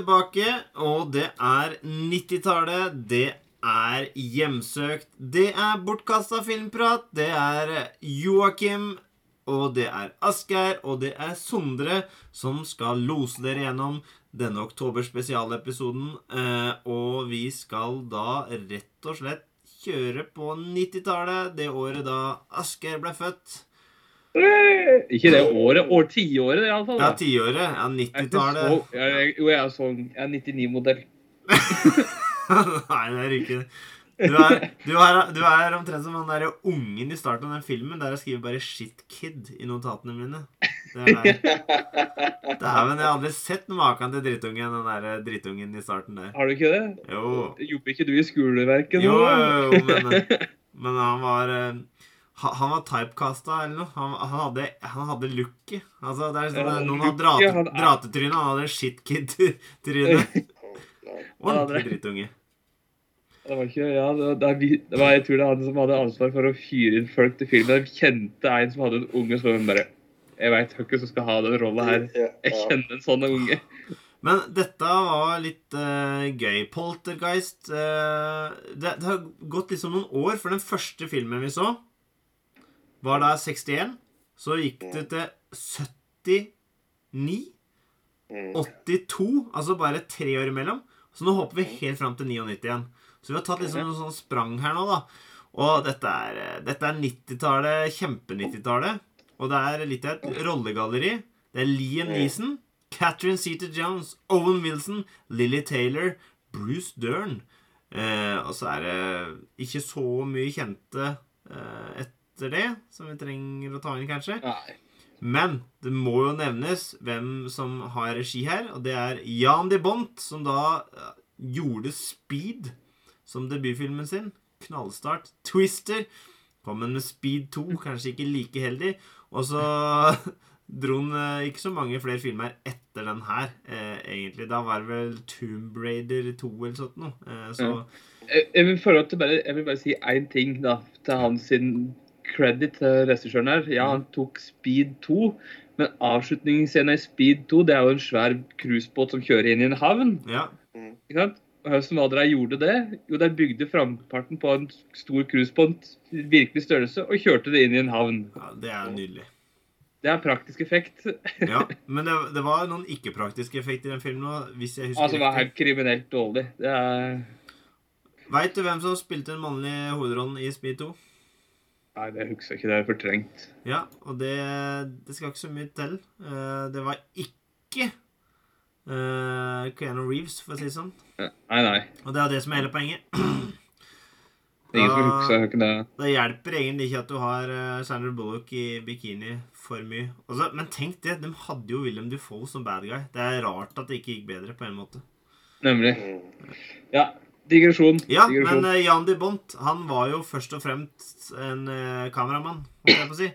tilbake, og det er 90-tallet. Det er hjemsøkt. Det er bortkasta filmprat. Det er Joakim, og det er Asgeir, og det er Sondre som skal lose dere gjennom denne oktoberspesialepisoden. Eh, og vi skal da rett og slett kjøre på 90-tallet, det året da Asgeir ble født. Ikke det året, år tiåret iallfall. Ja, tiåret. Ja, 90-tallet. Jo, jeg er sånn Jeg er 99-modell. Nei, det er ikke det. Du er, du, er, du er omtrent som han der ungen i starten av den filmen der jeg skriver bare 'shit kid' i notatene mine. Det er, Dæven, jeg har aldri sett maken til drittungen, den der drittungen i starten der. Har du ikke det? Jo. Jobber ikke du i skoleverket nå? Jo, jo, jo, men, men han var eh, ha- Han var typecasta eller noe. Han, han hadde, han hadde looket. Altså, det er liksom, Ja, noen har drate, han dratetryne. Han hadde shitkid-tryne. Ordentlig drittunge. Det var ikke, ja, det, det, det var, jeg tror det er han som hadde ansvar for å fyre inn folk til filmen. Jeg kjente en som hadde en unge som bare Jeg veit hvem som skal ha den rolla her. Jeg kjenner en sånn unge. Men dette var litt uh, gøy. Poltergeist uh, det, det har gått liksom noen år, for den første filmen vi så, var da 61. Så gikk det til 79. 82. Altså bare tre år imellom. Så nå hopper vi helt fram til 99 igjen. Så vi har tatt liksom noen sånn sprang her nå, da. Og dette er, eh, dette er 90-tallet, kjempe-90-tallet. Og det er litt av et rollegalleri. Det er Liam Neeson, Catherine Seater-Jones, Owen Wilson, Lily Taylor, Bruce Dern. Eh, og så er det ikke så mye kjente eh, etter det, som vi trenger å ta inn, kanskje. Nei. Men det må jo nevnes hvem som har regi her, og det er Jan de Bont, som da eh, gjorde Speed som debutfilmen sin. Knallstart. Twister. Kom han med Speed 2, kanskje ikke like heldig. Og så dro han eh, ikke så mange flere filmer etter den her, eh, egentlig. Da var det vel Tomb Raider 2 eller sånt noe. Eh, så Jeg, jeg, vil bare, jeg vil bare si én ting da, til hans sin credit til regissøren her. Ja, han tok Speed 2, men avslutningsscenen i Speed 2 det er jo en svær cruisebåt som kjører inn i en havn. ja. ikke sant? Hvordan var det de gjorde det? Jo, de bygde framparten på en stor cruisebåt virkelig størrelse og kjørte det inn i en havn. ja det er nydelig. Det er praktisk effekt. Ja, Men det, det var noen ikke-praktiske effekter i den filmen òg, hvis jeg husker Altså, det var helt kriminelt dårlig. Det er Veit du hvem som spilte den mannlige hovedrollen i Speed 2? Nei, det husker jeg ikke. Det er fortrengt. Ja, og det, det skal ikke så mye til. Eh, det var ikke uh, Keanu Reeves, for å si det sånn. Nei, nei. Og det er det som er hele poenget. Det er Ingen som husker ikke det. Det hjelper egentlig ikke at du har uh, Sandra Bullock i bikini for mye. Altså, men tenk det, de hadde jo William Dufoe som bad guy. Det er rart at det ikke gikk bedre, på en måte. Nemlig. Ja, digresjon. Ja, digresjon. men uh, Jan de Bont han var jo først og fremst en uh, kameramann, holdt jeg på å si.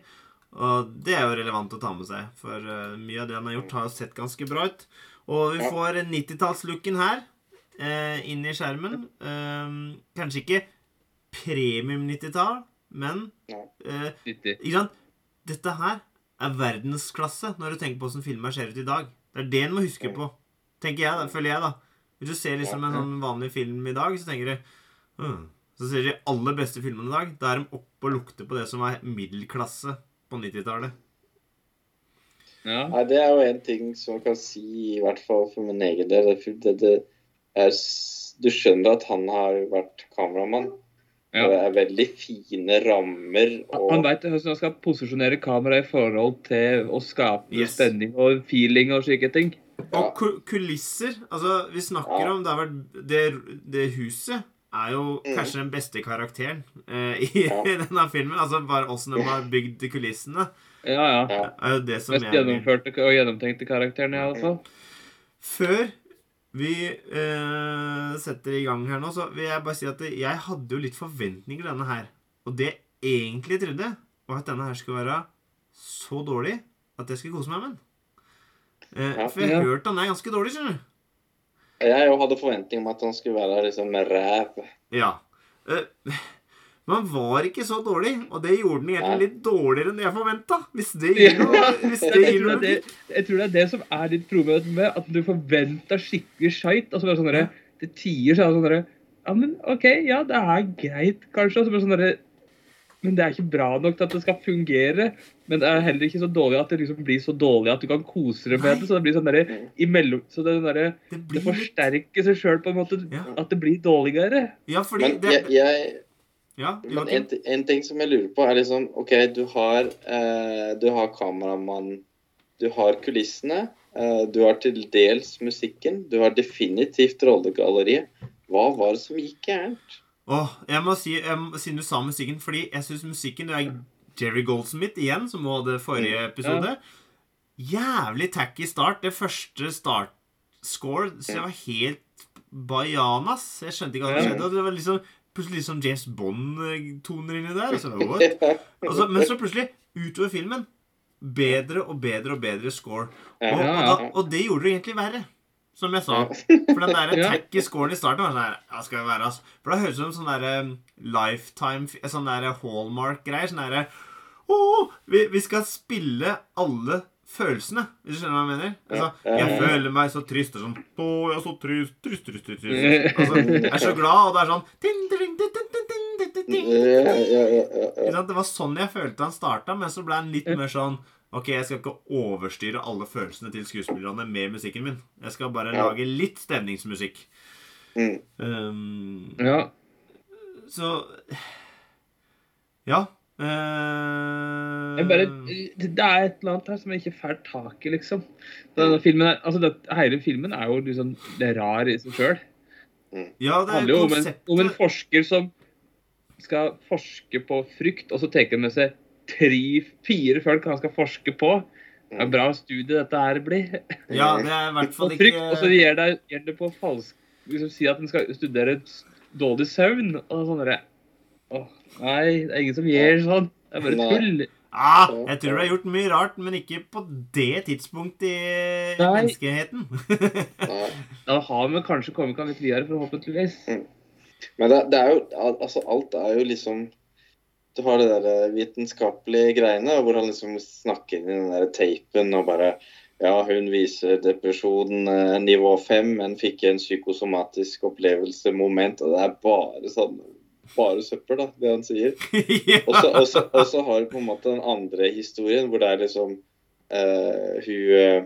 Og det er jo relevant å ta med seg, for uh, mye av det han har gjort, har sett ganske bra ut. Og vi får 90-tallslooken her uh, inn i skjermen. Kanskje ikke premium 90-tall, men? Dette her er verdensklasse når du tenker på hvordan filmer ser ut i dag. Det er det en må huske på, tenker jeg, da, føler jeg, da. Hvis du ser liksom en sånn vanlig film i dag, så tenker du mm. Så ser du de aller beste filmene i dag. Da er de oppe og lukter på det som var middelklasse på 90-tallet. Ja. Nei, det er jo en ting som jeg kan si, i hvert fall for min egen del. Det, det, det er, du skjønner at han har vært kameramann. Ja. Det er veldig fine rammer og Han veit hvordan han skal posisjonere kameraet i forhold til å skape Yes. spenning og feeling og slike ting. Og ku- kulisser Altså, vi snakker Ja. om det, har vært, det, det huset er jo Mm. kanskje den beste karakteren eh, i Ja. denne filmen. Altså bare åssen de har bygd kulissene, Ja, ja. Er jo det som Mest gjennomførte og gjennomtenkte karakteren, i alle fall. Før vi eh, setter i gang her nå, så vil jeg bare si at jeg hadde jo litt forventninger til denne her. Og det jeg egentlig trodde, var at denne her skulle være så dårlig at jeg skulle kose meg med den. Eh, Ja. for jeg har Ja. hørt han er ganske dårlig, skjønner du. Jeg hadde forventning om at han skulle være liksom ræv. Ja. Eh, Men han var ikke så dårlig, og det gjorde den egentlig litt dårligere enn jeg forventa. Hvis det gir noe, hvis Jeg tror, det er det, jeg tror det er det som er ditt problem med at du forventer skikkelig skeit. Og så bare sånn det Til tider så er det sånn derre Ja, men OK, ja, det er greit, kanskje. Og så bare sånn derre Men det er ikke bra nok til at det skal fungere. Men det er heller ikke så dårlig at det liksom blir så dårlig at du kan kose deg med det. Så det blir sånn der, imellom Så det, er sånn Det det blir det forsterker seg sjøl på en måte. Ja. At det blir dårligere. Ja, fordi Men det jeg, jeg, Ja, men en, en ting som jeg lurer på, er liksom OK, du har, eh, du har kameramann, du har kulissene, eh, du har til dels musikken, du har definitivt rollegalleriet. Hva var det som gikk gærent? Åh, jeg må si, jeg Siden du sa musikken Fordi jeg syns musikken Det er Jerry Goldsmith igjen, som var det forrige episode. Jævlig tacky start. Det første start-score så jeg var helt bajanas. Jeg skjønte ikke hva som skjedde. Og det var liksom plutselig liksom James Bond-toner inni der. Så, what? Så, men så plutselig, utover filmen, bedre og bedre og bedre score. Og, og, da, og det gjorde det egentlig verre som jeg sa. For den der tacky scoren i starten var sånn der Ja, skal vi være, altså. For da høres det ut som sånn der lifetime Sånn der hallmark-greier. Sånn derre oh, vi, vi, skal spille alle følelsene, hvis du skjønner hva jeg mener? Altså, jeg føler meg så trist. Og sånn Å, jeg er så trist, trist, trist, trist. Altså, jeg er så glad, og det er sånn din, din, Det var sånn jeg følte han starta, men så ble han litt mer sånn Ok, jeg skal ikke overstyre alle følelsene til skuespillerne med musikken min. Jeg skal bare Ja. lage litt stemningsmusikk. Mm. Um, Ja. så Ja. Uh, Jeg bare, det er et eller annet her som jeg ikke får tak i, liksom. Denne filmen er, altså det, hele filmen er jo liksom det er rar i seg sjøl. ja, Det det er handler jo om en, om en forsker som skal forske på frykt, og så tar han med seg tre-fire folk han skal forske på. Det er en bra studie dette her blir. Ja, det er i hvert fall ikke... og så gjør gir det, gir det på falsk liksom Si at en skal studere et dårlig søvn. Og sånn derre Åh, nei, det er ingen som gjør sånn. Det er bare tull. ah, Jeg tror det er gjort mye rart, men ikke på det tidspunktet i Nei. menneskeheten. Da har vi kanskje kommet litt videre, forhåpentligvis. Men det, det er jo Altså, alt er jo liksom Du har det der vitenskapelige greiene, hvor han liksom snakker inn i den der tapen og bare Ja, hun viser depresjon eh, nivå fem, men fikk en psykosomatisk opplevelse, moment, og det er bare sånn Bare søppel, da, det han sier. Og så- har du på en måte den andre historien, hvor det er liksom uh, Hun eh,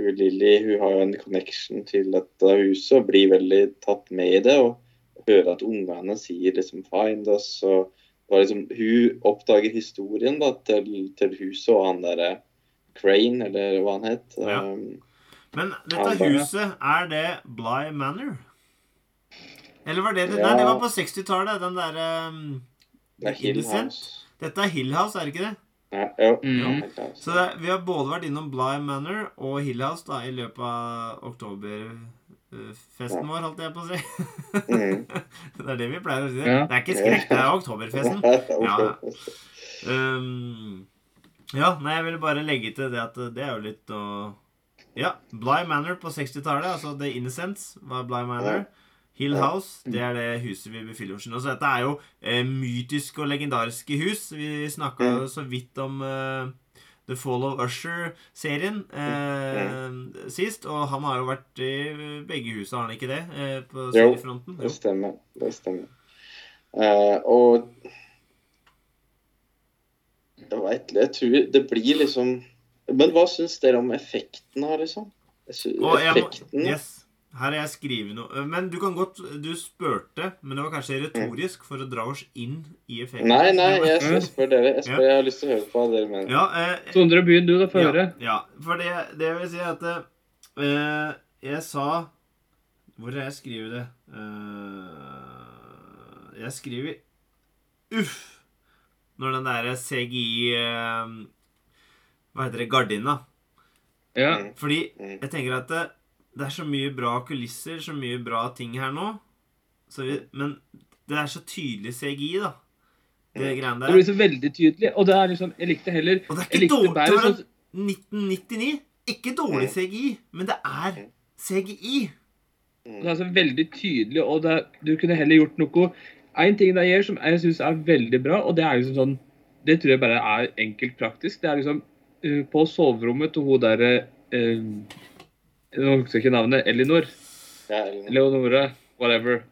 hun Lilly hun har jo en connection til dette huset og blir veldig tatt med i det. Og hører at ungene sier liksom 'find us'. og liksom, Hun oppdager historien da til, til huset og han derre Crane, eller hva han het. Ja. Um, Men dette huset, er det Bly Manor? Eller var det det? Ja. Nei, det var på 60-tallet. Den derre um, det er Hill House. Dette er Hill House, er det ikke det? Ja, jo, Mm. ja, Så det, vi har både vært innom Bly Manor og Hill House da, i løpet av oktoberfesten vår, holdt jeg på å si. Mm. det er det vi pleier å si. Det er ikke skrekk, det er oktoberfesten. Ja. Um, ja, nei, jeg ville bare legge til det at det er jo litt å Ja, Bly Manor på 60-tallet, altså The Innocents var Bly Manor. Hill House, det er det huset vi befinner oss i nå. Så dette er jo eh, mytiske og legendariske hus. Vi snakka Mm. så vidt om eh, The Fall of Usher-serien eh, sist. Og han har jo vært i begge husa, har han ikke det? Eh, på Jo. Det stemmer. Det stemmer. Eh, og Jeg veit Jeg tror det blir liksom Men hva syns dere om effekten her, liksom? Jeg oh, jeg må, effekten yes, her har jeg skrevet noe Men du kan godt Du spurte, men det var kanskje retorisk for å dra oss inn i effekten. Nei, nei, jeg, Mm. spør dere. Jeg, spør, jeg har lyst til å høre på hva dere mener. Ja, eh, Sondre, begynn du, da. Få høre. ja, ja, for det, det vil si at eh, Jeg sa Hvor har jeg skrevet det? Eh, jeg skriver Uff! Når den derre CGI eh, Hva heter det? Gardina. Ja. Mm. Fordi Mm. jeg tenker at det, det er så mye bra kulisser, så mye bra ting her nå. Så vi, men det er så tydelig CGI, da. Det greiene Det blir så veldig tydelig. Og det er liksom Jeg likte heller Og det er ikke dårlig bedre det være sånn 1999. Ikke dårlig. CGI, men det er CGI. Det er så veldig tydelig, og det, du kunne heller gjort noe En ting de gjør som jeg syns er veldig bra, og det er liksom sånn Det tror jeg bare er enkelt praktisk. Det er liksom uh, på soverommet til hun derre uh, Nå husker jeg ikke navnet. Elinor. Ja, Elinor. Leonora. Whatever.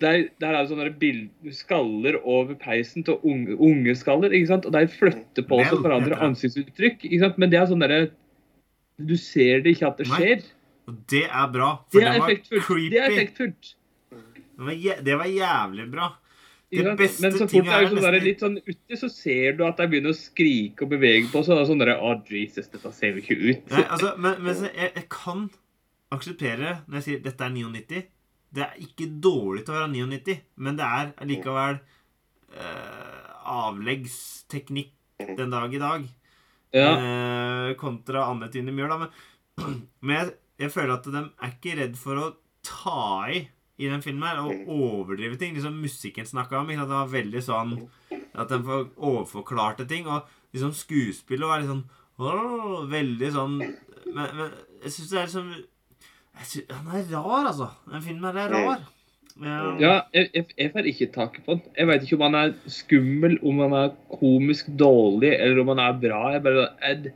Der, der er det sånne bild, skaller over peisen til unge, unge skaller. ikke sant? Og de flytter på seg og forandrer ansiktsuttrykk. ikke sant? Men det er sånn derre Du ser det ikke at det Nei. skjer. Og det er bra. For Det det, er var creepy. Det er effektfullt. Det var, jæ- det var jævlig bra. Det beste Men så fort det er sånn der, litt sånn uti, så ser du at de begynner å skrike og bevege på seg. Sånn derre Å, Jesus, dette ser jo ikke ut. Nei, altså, men, men jeg, jeg kan akseptere når jeg sier dette er 99. Det er ikke dårlig til å være 99, men det er allikevel eh, avleggsteknikk den dag i dag. Ja. Eh, kontra Anne Tine Mjøl, da. Men, men jeg, jeg føler at de er ikke redd for å ta i i den filmen her og overdrive ting. Liksom musikken snakka om. Ikke? sant? Det var veldig sånn at den overforklarte ting. Og liksom skuespillet var litt sånn åh, Veldig sånn Men, men jeg syns det er liksom jeg synes, Han er rar, altså. Den filmen her er rar. Ja. Ja, jeg, jeg, jeg får ikke taket på den. Jeg vet ikke om han er skummel, om han er komisk dårlig, eller om han er bra. Jeg bare, jeg,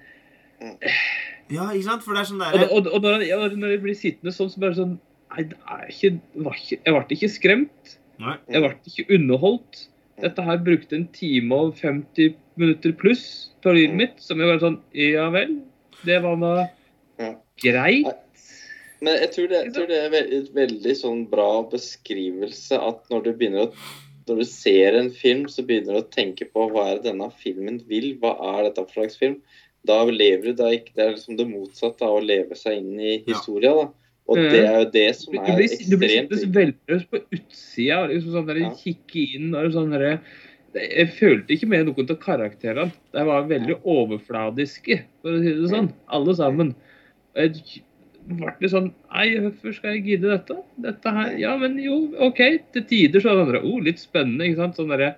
ja, ikke sant? For det er sånn og, og, og når, han, ja, når jeg blir sittende sånn, så bare sånn Nei, det er ikke, var ikke Jeg ble ikke skremt. Nei. Jeg ble ikke underholdt. Dette her brukte en time og 50 minutter pluss på livet mitt, som jeg var sånn Ja vel, det var da Ja. greit. Men jeg tror det, jeg tror det er veldig, veldig sånn bra beskrivelse at når du begynner å når du ser en film, så begynner du å tenke på hva er det denne filmen vil. Hva er dette for slags film? Da lever du da ikke Det er liksom det motsatte av å leve seg inn i historia. da. Og det er jo det som er ekstremt du blir sittende veldig på utsida liksom sånn der, Ja. kikke inn og sånn der, Jeg følte ikke med noen av karakterene. De var veldig overfladiske, for å si det sånn. Alle sammen. Jeg ble litt sånn Nei, hvorfor skal jeg gidde dette? Dette her Ja, men jo, OK. Til tider så er det andre, oh, litt spennende, ikke sant. Sånn derre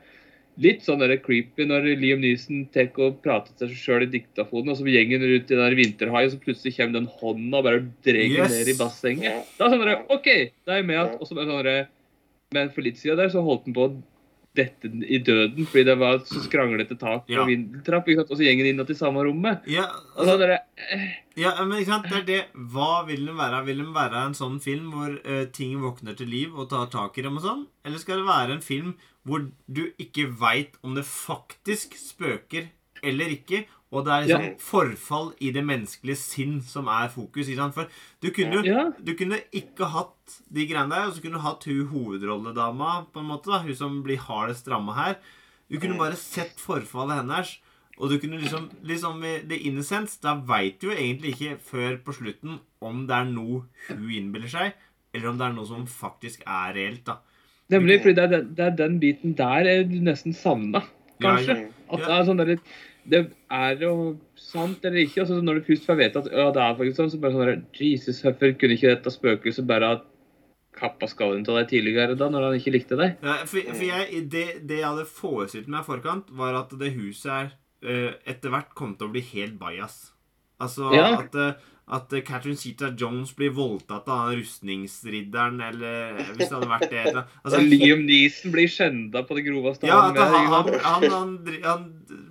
Litt sånn der creepy når Liam Neeson tek og prater til seg sjøl i diktafonen, og så gjengen rundt i den der og så plutselig kommer den hånda og bare drar Yes. ned i bassenget. Ja. Da er sånn der, OK, da er jeg med igjen. Og så bare sånn der, Men for litt siden der så holdt han på å dette i døden fordi det var så skranglete tak Ja. og vindeltrapp. Og så gjengen inn til samme rommet. Ja, altså, er det, eh, ja, men ikke sant, det er det. Hva vil den være? Vil den være en sånn film hvor uh, ting våkner til liv og tar tak i dem og sånn? Eller skal det være en film hvor du ikke veit om det faktisk spøker eller ikke, og det er liksom Ja. forfall i det menneskelige sinn som er fokus? For du kunne ja. du kunne ikke hatt de greiene der, og så kunne du hatt hun hovedrolledama, på en måte, da, hun som blir hardest ramma her. Du kunne bare sett forfallet hennes, og du kunne liksom Liksom The Innocence, da veit du jo egentlig ikke før på slutten om det er noe hun innbiller seg, eller om det er noe som faktisk er reelt, da. Nemlig, fordi det er, den, det er den biten der du nesten savna, Ja, kanskje. Mm. At det er sånn der, Det er jo sant eller ikke. altså Når du først får vite at ja, det er faktisk sånn, så bare sånn der, Jesus, hvorfor kunne ikke dette spøkelset bare ha kappa skallen til deg tidligere, da, når han ikke likte deg? Ja, for, for jeg, det, det jeg hadde forestilt meg i forkant, var at det huset her eh, etter hvert kom til å bli helt bajas. Altså Ja. at, eh, at eh, Catherine Zeta Jones blir voldtatt av rustningsridderen, eller eh, hvis det hadde vært det altså, Liam Neeson blir skjenda på det groveste. Ja, at han, han, han, han,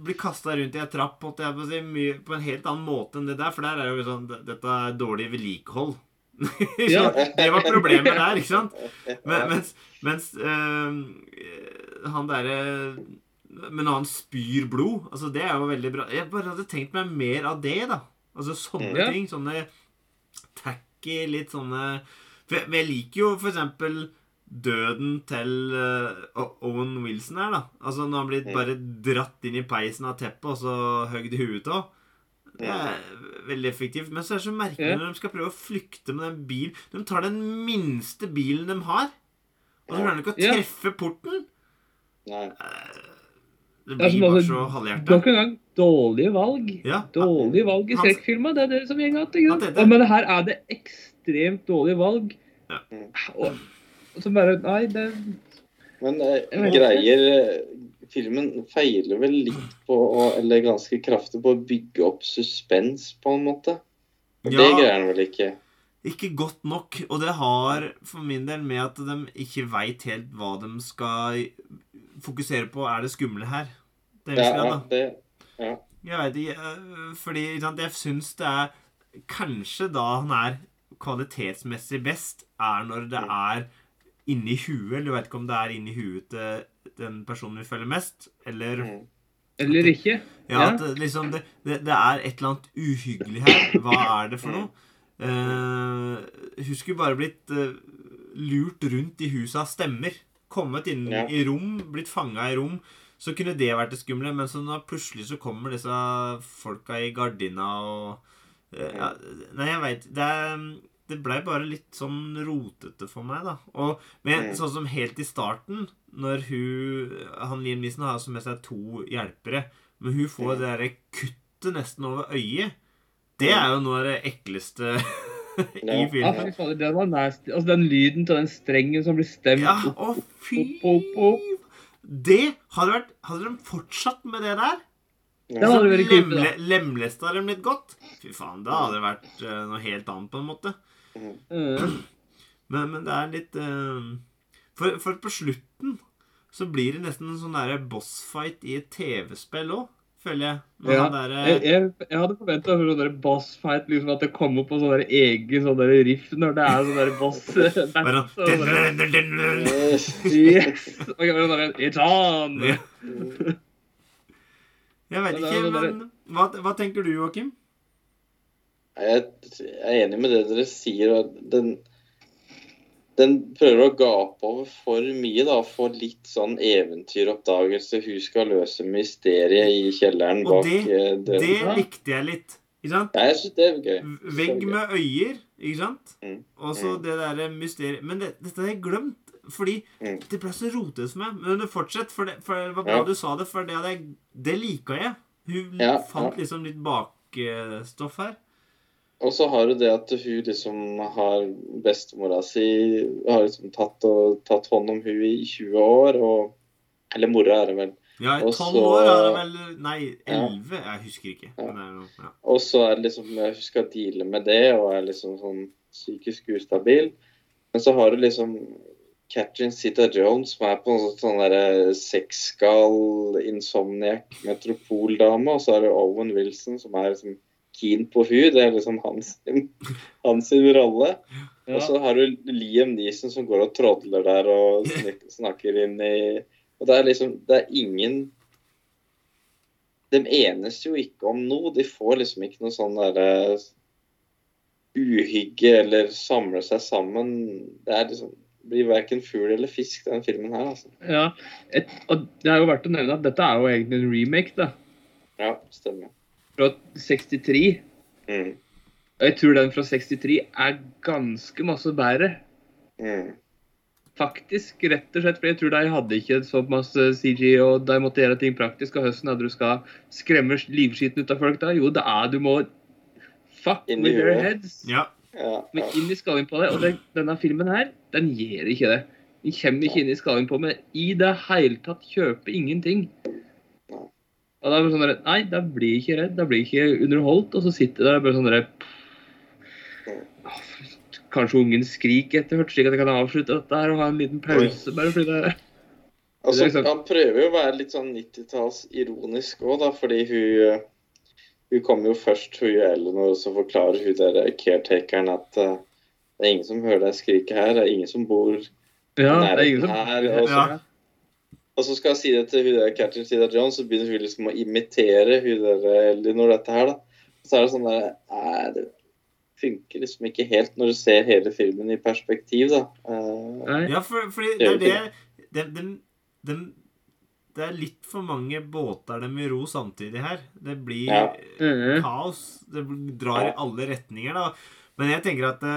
blir kasta rundt i en trapp på, en helt annen måte enn det der, for der er jo sånn Dette er dårlig vedlikehold. Ja. Det var problemet der, ikke sant? Men, mens mens øh, han derre Men han spyr blod altså Det er jo veldig bra. Jeg bare hadde tenkt meg mer av det, da. Altså sånne Ja. ting. Sånne tacky, litt sånne for jeg, liker jo for eksempel døden til uh, Owen Wilson her, da. Altså når han blir Mm. bare dratt inn i peisen av teppet og så høgd i huet av. Det er veldig effektivt. Men så er det så merkelig Ja. når de skal prøve å flykte med den bilen. De tar den minste bilen de har, og så klarer de ikke å treffe porten. Nei. Det Det blir bare så halvhjerta. Nok en gang dårlige valg. Ja. Dårlige valg i skrekkfilmer. Det er det som går igjen. Ja, Men her er det ekstremt dårlige valg. Ja. Og, og så bare Nei, det Men eh, ikke. greier eh, Filmen feiler vel litt på å Eller ganske kraftig på å bygge opp suspens, på en måte. Og Det greier den vel ikke. ikke godt nok. Og det har for min del med at de ikke veit helt hva de skal fokusere på. Er det skumle her? Det er, ja, det, ja. Jeg vet ikke, øh, fordi ikke sant, jeg syns det er Kanskje da han er kvalitetsmessig best, er når det er inni huet. Eller du vet ikke om det er inni huet til den personen vi følger mest, eller Mm. Eller ikke. Ja, Ja. at det, liksom det, det, det er et eller annet uhyggelig her. Hva er det for noe? Uh, hun skulle bare blitt uh, lurt rundt i huset av stemmer. Kommet inn Ja. i rom, blitt fanga i rom. Så kunne det vært det skumle, men så nå plutselig så kommer disse folka i gardina og eh, ja, Nei, jeg veit det, det blei bare litt sånn rotete for meg, da. Og med, Mm. sånn som helt i starten, når hun Han Liam Neeson har altså med seg to hjelpere, men hun får Mm. det derre kuttet nesten over øyet. Det er jo noe av det ekleste i filmen. Ja, filmen. fy fader, den var nasty. Altså, den lyden til den strengen som blir stemt Ja, opp. opp, opp, opp. Det hadde vært Hadde de fortsatt med det der, Det hadde vært da. lemle, lemlesta dem litt godt Fy faen, da hadde det vært uh, noe helt annet, på en måte. Mm. Men, men det er litt uh, for, for på slutten så blir det nesten en sånn derre bossfight i et TV-spill òg, føler jeg. Ja, der, derre- jeg, jeg, jeg hadde forventa sånn der liksom at det kom opp på sånn egen sånn der riff når det er sånn der boss bare battle, sånn der- Yes! Ok, men sånn It's on! Ja. Jeg det er ikke, men hva, hva tenker du, Joakim? Jeg er enig med det dere sier. Den, den prøver å gape over for mye. da, for litt sånn eventyroppdagelse. Hun skal løse mysteriet i kjelleren Og bak det- eh, døren. Det likte jeg litt. Ikke sant? Ja, jeg synes det er gøy. Vegg med øyer, ikke sant? Mm. Og så Mm. det derre mysteriet Men det, dette har jeg glemt, fordi Mm. det ble så rotete for meg. Men fortsett, for det, for det var bra Ja. du sa det, for det, det liker jeg. Hun Ja, fant liksom litt bakstoff her. Og så har du det at hun liksom har bestemora si har liksom tatt, og, tatt hånd om hun i 20 år, og Eller mora er det vel. Ja, i Og tolv så- år er det vel Nei, Ja. elleve? Jeg husker ikke. Ja. Ja. Og så er det liksom Hun skal deale med det og er liksom sånn psykisk ustabil. Men så har du liksom Catherine Zita Jones, som er på en sånn, sånn derre sexgal, insomniac, metropoldame. Og så er det Owen Wilson, som er liksom keen på hun. Det er liksom hans, hans rolle. Ja. Og så har du Liam Neeson som går og trådler der og snakker inn i Og det er liksom Det er ingen De enes jo ikke om noe. De får liksom ikke noe sånn derre uhygge eller samle seg sammen. Det er liksom blir verken fugl eller fisk, den filmen her, altså. Ja, et, og det er jo verdt å nevne at dette er jo egentlig en remake, da. Ja, stemmer. Fra 63. Mm. Og jeg tror den fra 63 er ganske masse bedre. Mm. Faktisk, rett og slett. For jeg tror de hadde ikke så masse CG, og de måtte gjøre ting praktisk. Og høsten hadde du skal skremme livskiten ut av folk da. Jo, det er du må fuck in with your heads. ja. Ja, Men inn i skallen på det. Og den, denne filmen her, den gjør ikke det. Den kommer ikke inn i skallen på meg i det hele tatt. Kjøper ingenting. Og da er det sånn der, Nei, da blir jeg ikke redd. Da blir jeg ikke underholdt. Og så sitter jeg der bare sånn der Kanskje ungen skriker etter hvert, slik at jeg kan avslutte dette her og ha en liten pause. bare fordi det Altså, er liksom- han prøver jo å være litt sånn 90-talls ironisk òg, da, fordi hun Hun kommer jo først, hun Eleanor, og så forklarer hun der caretakeren at uh, det er ingen som hører deg skrike her, det er ingen som bor Ja, Nærheten er som her, og så- Ja. Og så skal jeg si det til hun der Catherine Zeta John, så begynner hun liksom å imitere hun der Elinor dette her, da. Så er det sånn der Nei, det funker liksom ikke helt når du ser hele filmen i perspektiv, da. Uh, Ja, for, for Det det er det den, de, de, Det er litt for mange båter de vil ro samtidig her. Det blir Ja. Mhm. kaos. Det drar i alle retninger, da. Men jeg tenker at det,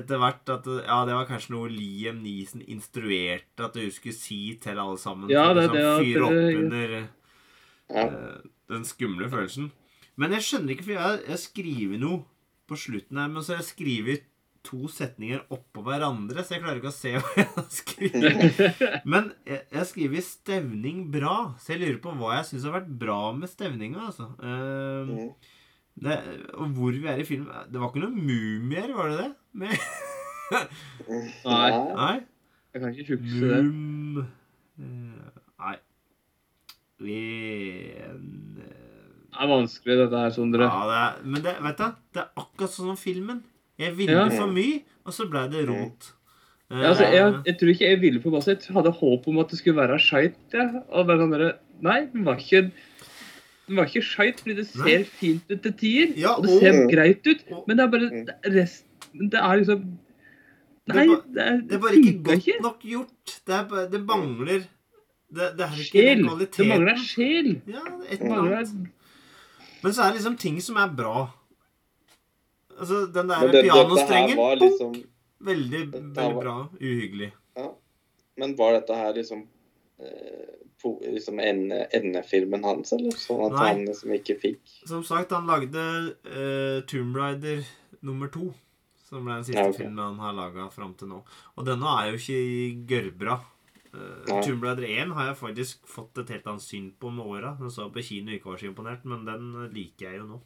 etter hvert at Ja, det var kanskje noe Liam Neeson instruerte at du skulle si til alle sammen. Ja, det er det Sånn fyre opp under ja. eh, den skumle følelsen. Men jeg skjønner ikke, for jeg har, skrevet noe på slutten her, men så har jeg skrevet to setninger oppå hverandre, så jeg klarer ikke å se hva jeg har skrevet. Men jeg, jeg har skrevet 'stevning bra', så jeg lurer på hva jeg syns har vært bra med stevninga. Altså. Mm. Det, Og hvor vi er i filmen Det var ikke noen mumier, var det det? Med, Nei. nei? Jeg kan ikke huske det. Mum eh, Nei. Vi eh, Det er vanskelig, dette her, Sondre. Ja, det er, men det, vet du, det er akkurat sånn som filmen. Jeg ville Ja. for mye, og så ble det rot. Eh, Ja, altså, jeg, jeg tror ikke jeg ville for masse. Jeg hadde håp om at det skulle være skeit. Ja. Og bare sånn der, Nei, den var ikke den var ikke skeit, fordi det ser Nei. fint ut til tider. Ja, og det ser og- greit ut. og- Men det er bare det er Det er liksom Nei, det er, det er bare ikke godt ikke. nok gjort. Det, er, bare- det mangler det, det er ikke Sjel. Det mangler sjel. Ja, et Det eller mangler annet. Men så er det liksom ting som er bra. Altså, den der det, pianostrengen liksom Veldig, veldig var- bra. Uhyggelig. Men var dette her liksom eh, liksom endefilmen hans, eller? Sånn at Nei. han liksom ikke fikk Som sagt, han lagde uh, Tomb Raider nummer to. Som ble den siste Ja, okay. filmen han har laga fram til nå. Og denne er jo ikke gørrbra. Uh, Tomb Raider 1 har jeg faktisk fått et helt annet syn på med åra. Den så på kino ikke var så imponert, men den liker jeg jo nå.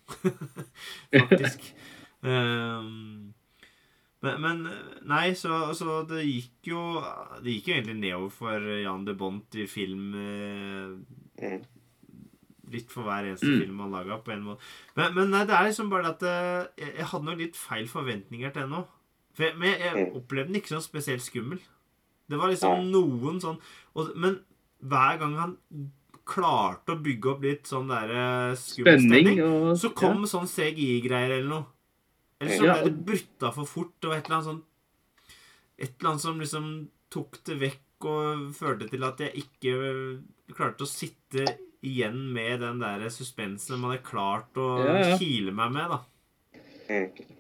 faktisk. Um, men, men Nei, så, så det gikk jo Det gikk jo egentlig nedover for Jan de Bont i film eh, mm. litt for hver eneste Mm. film han laga. på en måte. Men, men nei, det er liksom bare det at eh, jeg, jeg hadde nok litt feil forventninger til ennå. For jeg, men jeg Mm. opplevde den ikke sånn spesielt skummel. Det var liksom noen sånn og, Men hver gang han klarte å bygge opp litt sånn der eh, skummel stemning, og så kom sånn CGI-greier eller noe. Eller så ble det brutta for fort. Det var et eller annet sånn Et eller annet som liksom tok det vekk og førte til at jeg ikke klarte å sitte igjen med den der suspensen man hadde klart å Ja, ja. kile meg med, da. Mm.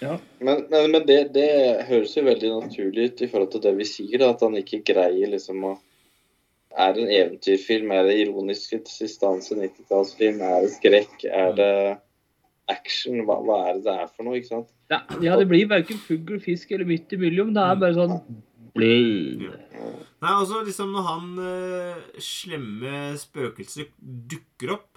Ja. Men, men, men det, det høres jo veldig naturlig ut i forhold til det vi sier, da, at han ikke greier liksom å Er det en eventyrfilm? Er det ironisk distanse? 90-tallsfilm? Er det skrekk? Er det action? Hva, hva er det det er for noe? ikke sant? Ja, ja, det blir verken fugl, fisk eller midt imellom. Det er bare sånn ja. Nei, altså liksom Når han uh, slemme spøkelset dukker opp,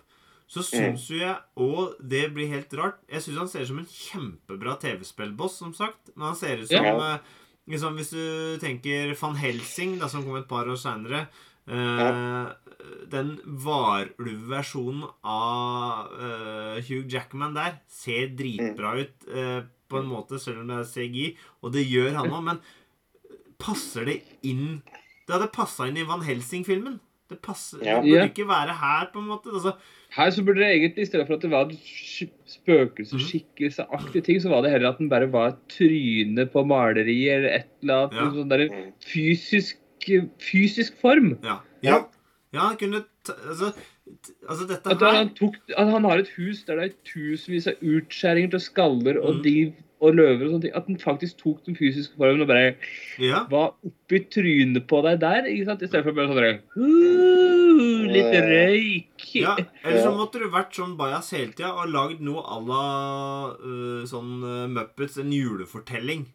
så syns jo jeg Og det blir helt rart. Jeg syns han ser ut som en kjempebra TV-spillboss, som sagt. Men han ser ut som Ja. uh, liksom, Hvis du tenker Van Helsing, da, som kom et par år seinere Den varulvversjonen av uh, Hugh Jackman der ser dritbra ut uh, på en måte, selv om det er CGI. Og det gjør han òg, men passer det inn Det hadde passa inn i Van Helsing-filmen. Det, passer, Ja. det burde ikke være her, på en måte. Altså, Her så burde det egentlig, i stedet for at det var en sk- ting, så var det heller at den bare var et tryne på maleri eller et eller annet. Ja. Sånn der Mm. fysisk, fysisk form. ja. Ja. ja. Han kunne ta, altså, t- altså, dette At her han, tok, at han har et hus der det er tusenvis av utskjæringer til skaller og Mm. div og løver og sånne ting. At den faktisk tok den fysiske formen og bare Ja. var oppi trynet på deg der. ikke sant? I stedet for bare sånn «Uh, Litt røyk. ja. Eller så måtte du vært sånn bajas hele tida og lagd noe à la uh, sånn uh, Muppets, en julefortelling.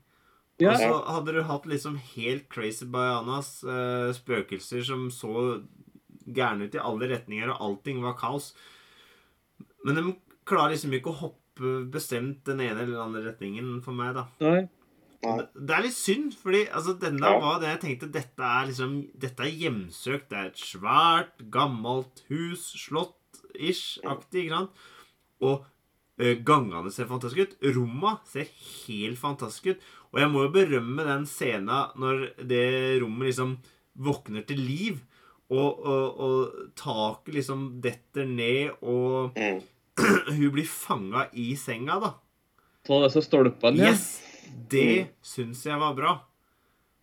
Ja. Og så hadde du hatt liksom helt crazy bayanas, eh, spøkelser som så gærne ut i alle retninger, og allting var kaos. Men de klarer liksom ikke å hoppe bestemt den ene eller den andre retningen for meg, da. Nei. Nei. Det- er litt synd, fordi altså, denne Ja. var det jeg tenkte Dette er liksom Dette er hjemsøkt. Det er et svært, gammelt hus. Slott-ish-aktig, ikke sant? Og ø, gangene ser fantastisk ut. Romma ser helt fantastisk ut. Og jeg må jo berømme den scena når det rommet liksom våkner til liv, og, og, og taket liksom detter ned, og Mm. hun blir fanga i senga, da. På disse stolpene. ja. Yes! Det syns jeg var bra.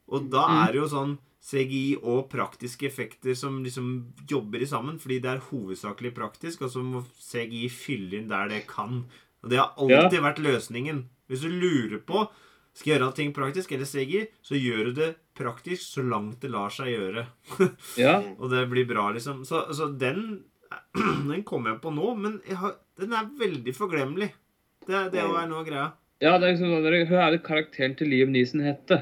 Og da Mm. er det jo sånn CGI og praktiske effekter som liksom jobber i sammen, fordi det er hovedsakelig praktisk, og så må CGI fylle inn der det kan. Og det har alltid vært løsningen. Hvis du lurer på skal gjøre ting praktisk eller CGI, så gjør du det praktisk så langt det lar seg gjøre. Ja. Og det blir bra, liksom. Så, så den Den kommer jeg på nå, men jeg har, den er veldig forglemmelig. Det, det er noe av greia. ja, det er liksom sånn Hva er det karakteren til Liam Neeson hette?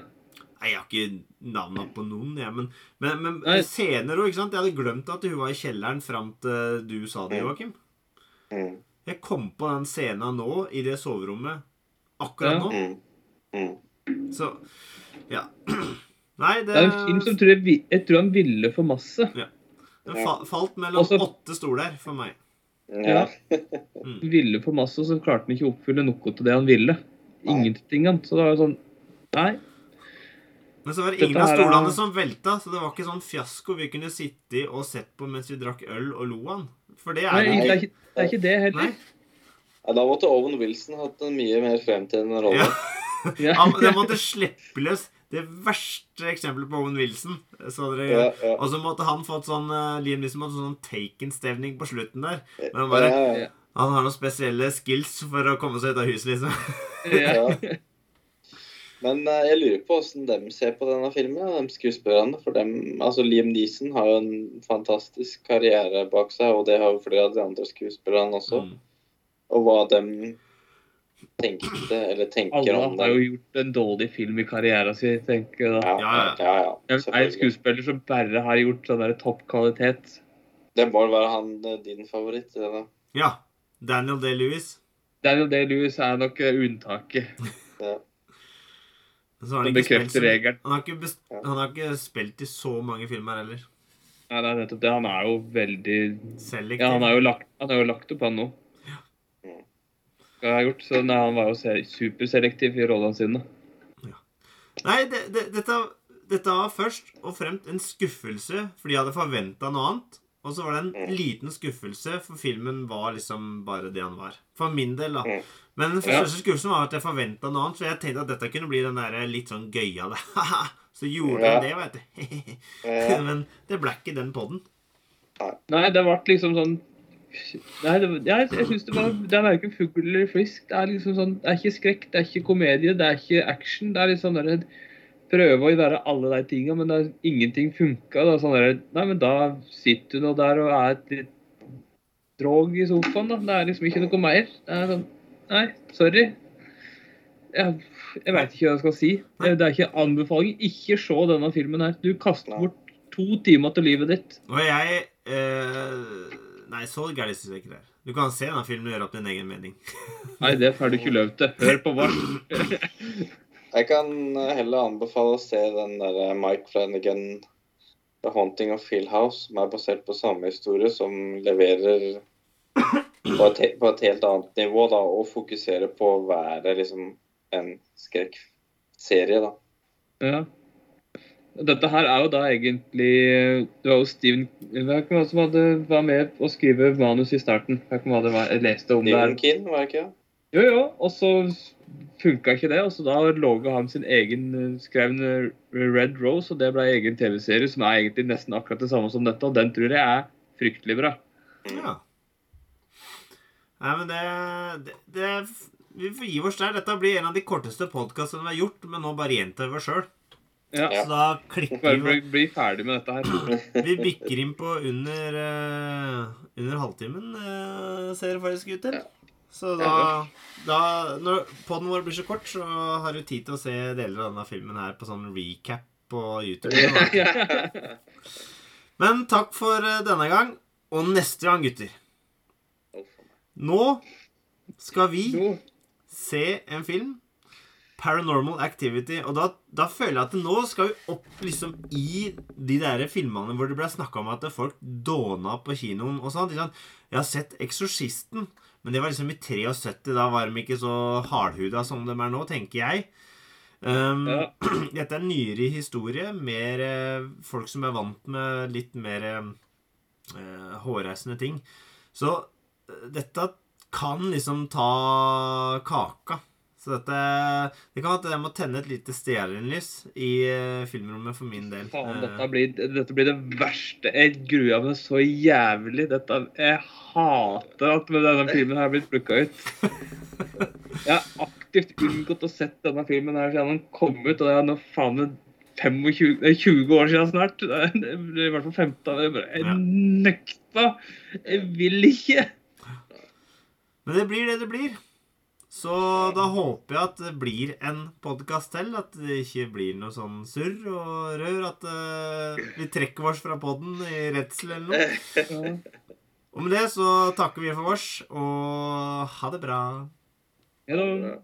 Nei, jeg har ikke navnet på noen, jeg, men, men, men Nei. senere òg, ikke sant? Jeg hadde glemt at hun var i kjelleren fram til du sa det, Mm. Joakim. Mm. Jeg kom på den scenen nå i det soverommet akkurat Ja. nå. Mm. Mm. Så ja. Nei, det, Det er en film som tror jeg, jeg tror han ville for masse. den fa falt mellom Også- åtte stoler for meg. Ja. Han ville for masse, og så klarte han ikke å oppfylle noe til det han ville. Ingenting. annet. Så det var jo sånn Nei. Men så var det ingen av er- stolene som velta, så det var ikke sånn fiasko vi kunne sitte i og sett på mens vi drakk øl og lo av den. For det er Nei, det er ikke, det er ikke det heller. Nei. Ja, da måtte Owen Wilson hatt en mye mer fremtredende rolle. Ja. Ja. Han det måtte slippe løs det verste eksempelet på Owen Wilson. Så dere, Ja, ja. Og så måtte han fått sånn uh, Liam Neeson måtte sånn Taken-stevning på slutten der. Men han, Ja, bare, ja, han har noen spesielle skills for å komme seg ut av huset, liksom. Men uh, jeg lurer på åssen de ser på denne filmen, de skuespillerne. For dem, altså Liam Neeson har jo en fantastisk karriere bak seg, og det har jo flere av de andre skuespillerne også. Mm. Og hva de tenkte, eller tenker Alle om har jo gjort en dårlig film i karrieren sin, tenker jeg da. Ja, Ja, ja, ja. ja. ja, Jeg vet, en skuespiller som bare har gjort sånn der toppkvalitet. Det må være han eh, din favoritt? Eller? Ja. Daniel Day-Lewis. Daniel Day-Lewis er nok eh, unntaket. Ja. Så har han ikke spilt regelen. Han har, ikke han har ikke spilt i så mange filmer heller. Nei, det er nettopp det. Han er jo veldig Selektiv. Ja, han har jo lagt, han har jo lagt opp, han nå. Jeg har gjort, så nei, Han var jo superselektiv i rollene sine. Nei, det, det, dette, dette var først og fremst en skuffelse, fordi jeg hadde forventa noe annet. Og så var det en Mm. liten skuffelse, for filmen var liksom bare det han var. For min del, da. Mm. Men den Ja. største skuffelsen var at jeg forventa noe annet, så jeg tenkte at dette kunne bli den der litt sånn gøyale. så gjorde Ja. det, veit du. Men det ble ikke den podden. Nei, det ble liksom sånn Nei, det, jeg, jeg syns det var Det er verken fugl eller frisk. Det er liksom sånn Det er ikke skrekk, det er ikke komedie, det er ikke action. Det er litt sånn der Prøve å være alle de tinga, men det er, ingenting funka. Det sånn der, Nei, men da sitter du nå der og er et litt drog i sofaen, da. Det er liksom ikke noe mer. Det er sånn Nei, sorry. Jeg, jeg veit ikke hva jeg skal si. Det er ikke anbefaling. Ikke se denne filmen her. Du kaster bort to timer til livet ditt. Og jeg eh, Nei, så gærent syns jeg ikke det er. Du kan se denne filmen og gjøre opp din egen mening. Nei, det får du ikke lov til. Hør på hva. Jeg kan eh, heller anbefale å se den der Mike Flanagan The Haunting of Fieldhouse, House, som er basert på samme historie, som leverer på et, på et helt annet nivå, da, og fokuserer på å være liksom en skrekkserie, da. Ja. Dette her er jo da egentlig Det var jo Steven Hvem var det som hadde, var med å skrive manus i starten? Hvem var det var- jeg leste om det her? Stephen King, var det ikke det? Jo, jo. Og så funka ikke det. Og så da laga han sin egen skrevne Red Rose, og det ble egen TV-serie som er egentlig nesten akkurat det samme som dette. Og den tror jeg er fryktelig bra. Ja. Nei, men det, det, det Vi får gi oss der. Dette blir en av de korteste podkastene vi har gjort, men nå bare gjentar vi oss sjøl. Ja. Ja. Så da klikker Bare vi bli, bli ferdig med dette her. Vi bikker inn på under uh, Under halvtimen, uh, ser det faktisk ut til. Så da, da Når poden vår blir så kort, så har du tid til å se deler av denne filmen her på sånn recap på YouTube. Men takk for eh, denne gang. Og neste gang, gutter Nå skal vi se en film. Paranormal Activity. Og da, da føler jeg at nå skal vi opp liksom i de der filmene hvor det ble snakka om at folk dåna på kinoen og sånn. Jeg har sett Eksorsisten, men det var liksom i 73. Da var de ikke så hardhuda som de er nå, tenker jeg. Um, Ja. Dette er nyere historie. Mer eh, folk som er vant med litt mer eh, hårreisende ting. Så eh, dette kan liksom ta kaka. Så dette Det kan at jeg må tenne et lite stearinlys i eh, filmrommet for min del. Faen, Eh, dette blir, dette blir det verste. Jeg gruer meg så jævlig. Dette, jeg hater at denne filmen her Blitt plukka ut. Jeg har aktivt unngått å sett denne filmen her siden den kom ut, og det er nå faen meg 25, 20 år siden snart. Er- I hvert fall 15. Jeg, bare, jeg nekta. Jeg vil ikke. Men det blir det det blir. Så da håper jeg at det blir en podkast til. At det ikke blir noe sånn surr og rør. At uh, vi trekker oss fra poden i redsel eller noe. Og med det så takker vi for oss, og ha det bra. Hello. Ja.